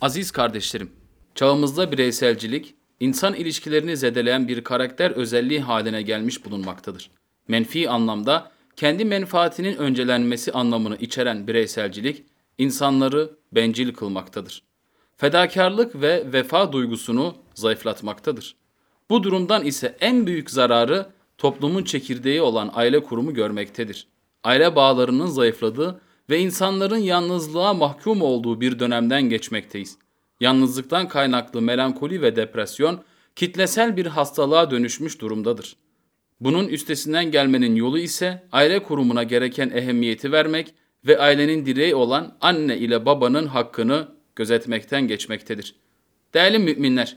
Aziz kardeşlerim, çağımızda bireyselcilik, insan ilişkilerini zedeleyen bir karakter özelliği haline gelmiş bulunmaktadır. Menfi anlamda kendi menfaatinin öncelenmesi anlamını içeren bireyselcilik, insanları bencil kılmaktadır. Fedakarlık ve vefa duygusunu zayıflatmaktadır. Bu durumdan ise en büyük zararı toplumun çekirdeği olan aile kurumu görmektedir. Aile bağlarının zayıfladığı ve insanların yalnızlığa mahkum olduğu bir dönemden geçmekteyiz. Yalnızlıktan kaynaklı melankoli ve depresyon kitlesel bir hastalığa dönüşmüş durumdadır. Bunun üstesinden gelmenin yolu ise aile kurumuna gereken ehemmiyeti vermek ve ailenin direği olan anne ile babanın hakkını gözetmekten geçmektedir. Değerli müminler,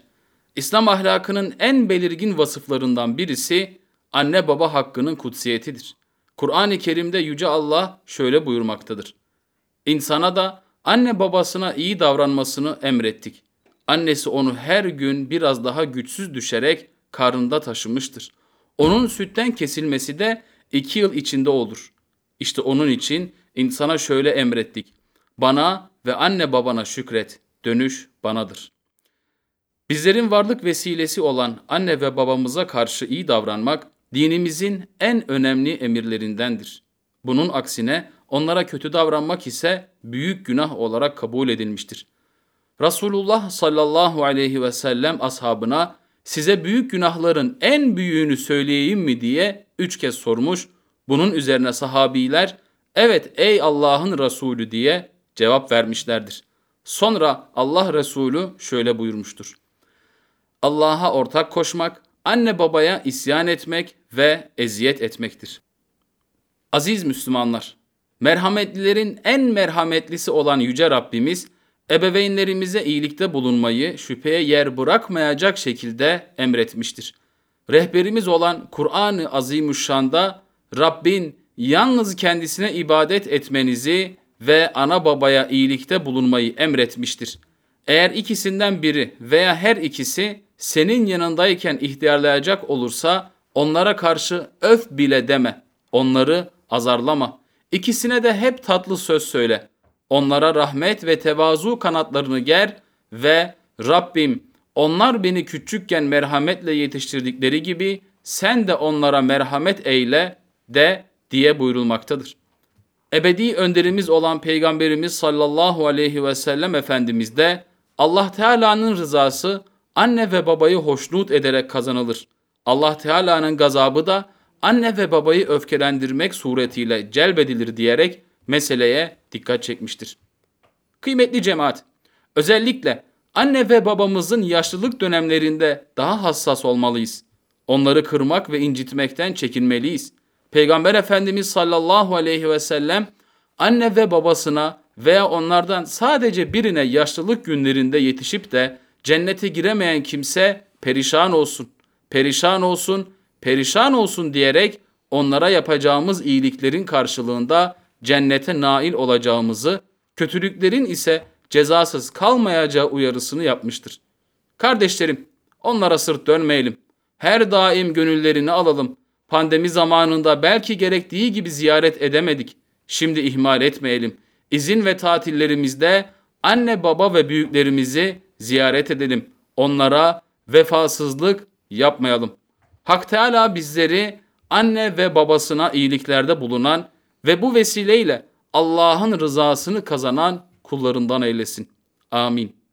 İslam ahlakının en belirgin vasıflarından birisi anne baba hakkının kutsiyetidir. Kur'an-ı Kerim'de Yüce Allah şöyle buyurmaktadır. İnsana da anne babasına iyi davranmasını emrettik. Annesi onu her gün biraz daha güçsüz düşerek karnında taşımıştır. Onun sütten kesilmesi de iki yıl içinde olur. İşte onun için insana şöyle emrettik. Bana ve anne babana şükret, dönüş banadır. Bizlerin varlık vesilesi olan anne ve babamıza karşı iyi davranmak dinimizin en önemli emirlerindendir. Bunun aksine onlara kötü davranmak ise büyük günah olarak kabul edilmiştir. Resulullah sallallahu aleyhi ve sellem ashabına size büyük günahların en büyüğünü söyleyeyim mi diye üç kez sormuş. Bunun üzerine sahabiler evet ey Allah'ın Resulü diye cevap vermişlerdir. Sonra Allah Resulü şöyle buyurmuştur. Allah'a ortak koşmak, anne babaya isyan etmek ve eziyet etmektir. Aziz Müslümanlar, merhametlilerin en merhametlisi olan Yüce Rabbimiz, ebeveynlerimize iyilikte bulunmayı şüpheye yer bırakmayacak şekilde emretmiştir. Rehberimiz olan Kur'an-ı Azimüşşan'da Rabbin yalnız kendisine ibadet etmenizi ve ana babaya iyilikte bulunmayı emretmiştir. Eğer ikisinden biri veya her ikisi senin yanındayken ihtiyarlayacak olursa onlara karşı öf bile deme. Onları azarlama. İkisine de hep tatlı söz söyle. Onlara rahmet ve tevazu kanatlarını ger ve Rabbim onlar beni küçükken merhametle yetiştirdikleri gibi sen de onlara merhamet eyle de diye buyurulmaktadır. Ebedi önderimiz olan Peygamberimiz sallallahu aleyhi ve sellem Efendimiz de Allah Teala'nın rızası anne ve babayı hoşnut ederek kazanılır. Allah Teala'nın gazabı da anne ve babayı öfkelendirmek suretiyle celbedilir diyerek meseleye dikkat çekmiştir. Kıymetli cemaat, özellikle anne ve babamızın yaşlılık dönemlerinde daha hassas olmalıyız. Onları kırmak ve incitmekten çekinmeliyiz. Peygamber Efendimiz sallallahu aleyhi ve sellem anne ve babasına veya onlardan sadece birine yaşlılık günlerinde yetişip de cennete giremeyen kimse perişan olsun, perişan olsun, perişan olsun diyerek onlara yapacağımız iyiliklerin karşılığında cennete nail olacağımızı, kötülüklerin ise cezasız kalmayacağı uyarısını yapmıştır. Kardeşlerim, onlara sırt dönmeyelim. Her daim gönüllerini alalım. Pandemi zamanında belki gerektiği gibi ziyaret edemedik. Şimdi ihmal etmeyelim. İzin ve tatillerimizde anne baba ve büyüklerimizi ziyaret edelim. Onlara vefasızlık yapmayalım. Hak Teala bizleri anne ve babasına iyiliklerde bulunan ve bu vesileyle Allah'ın rızasını kazanan kullarından eylesin. Amin.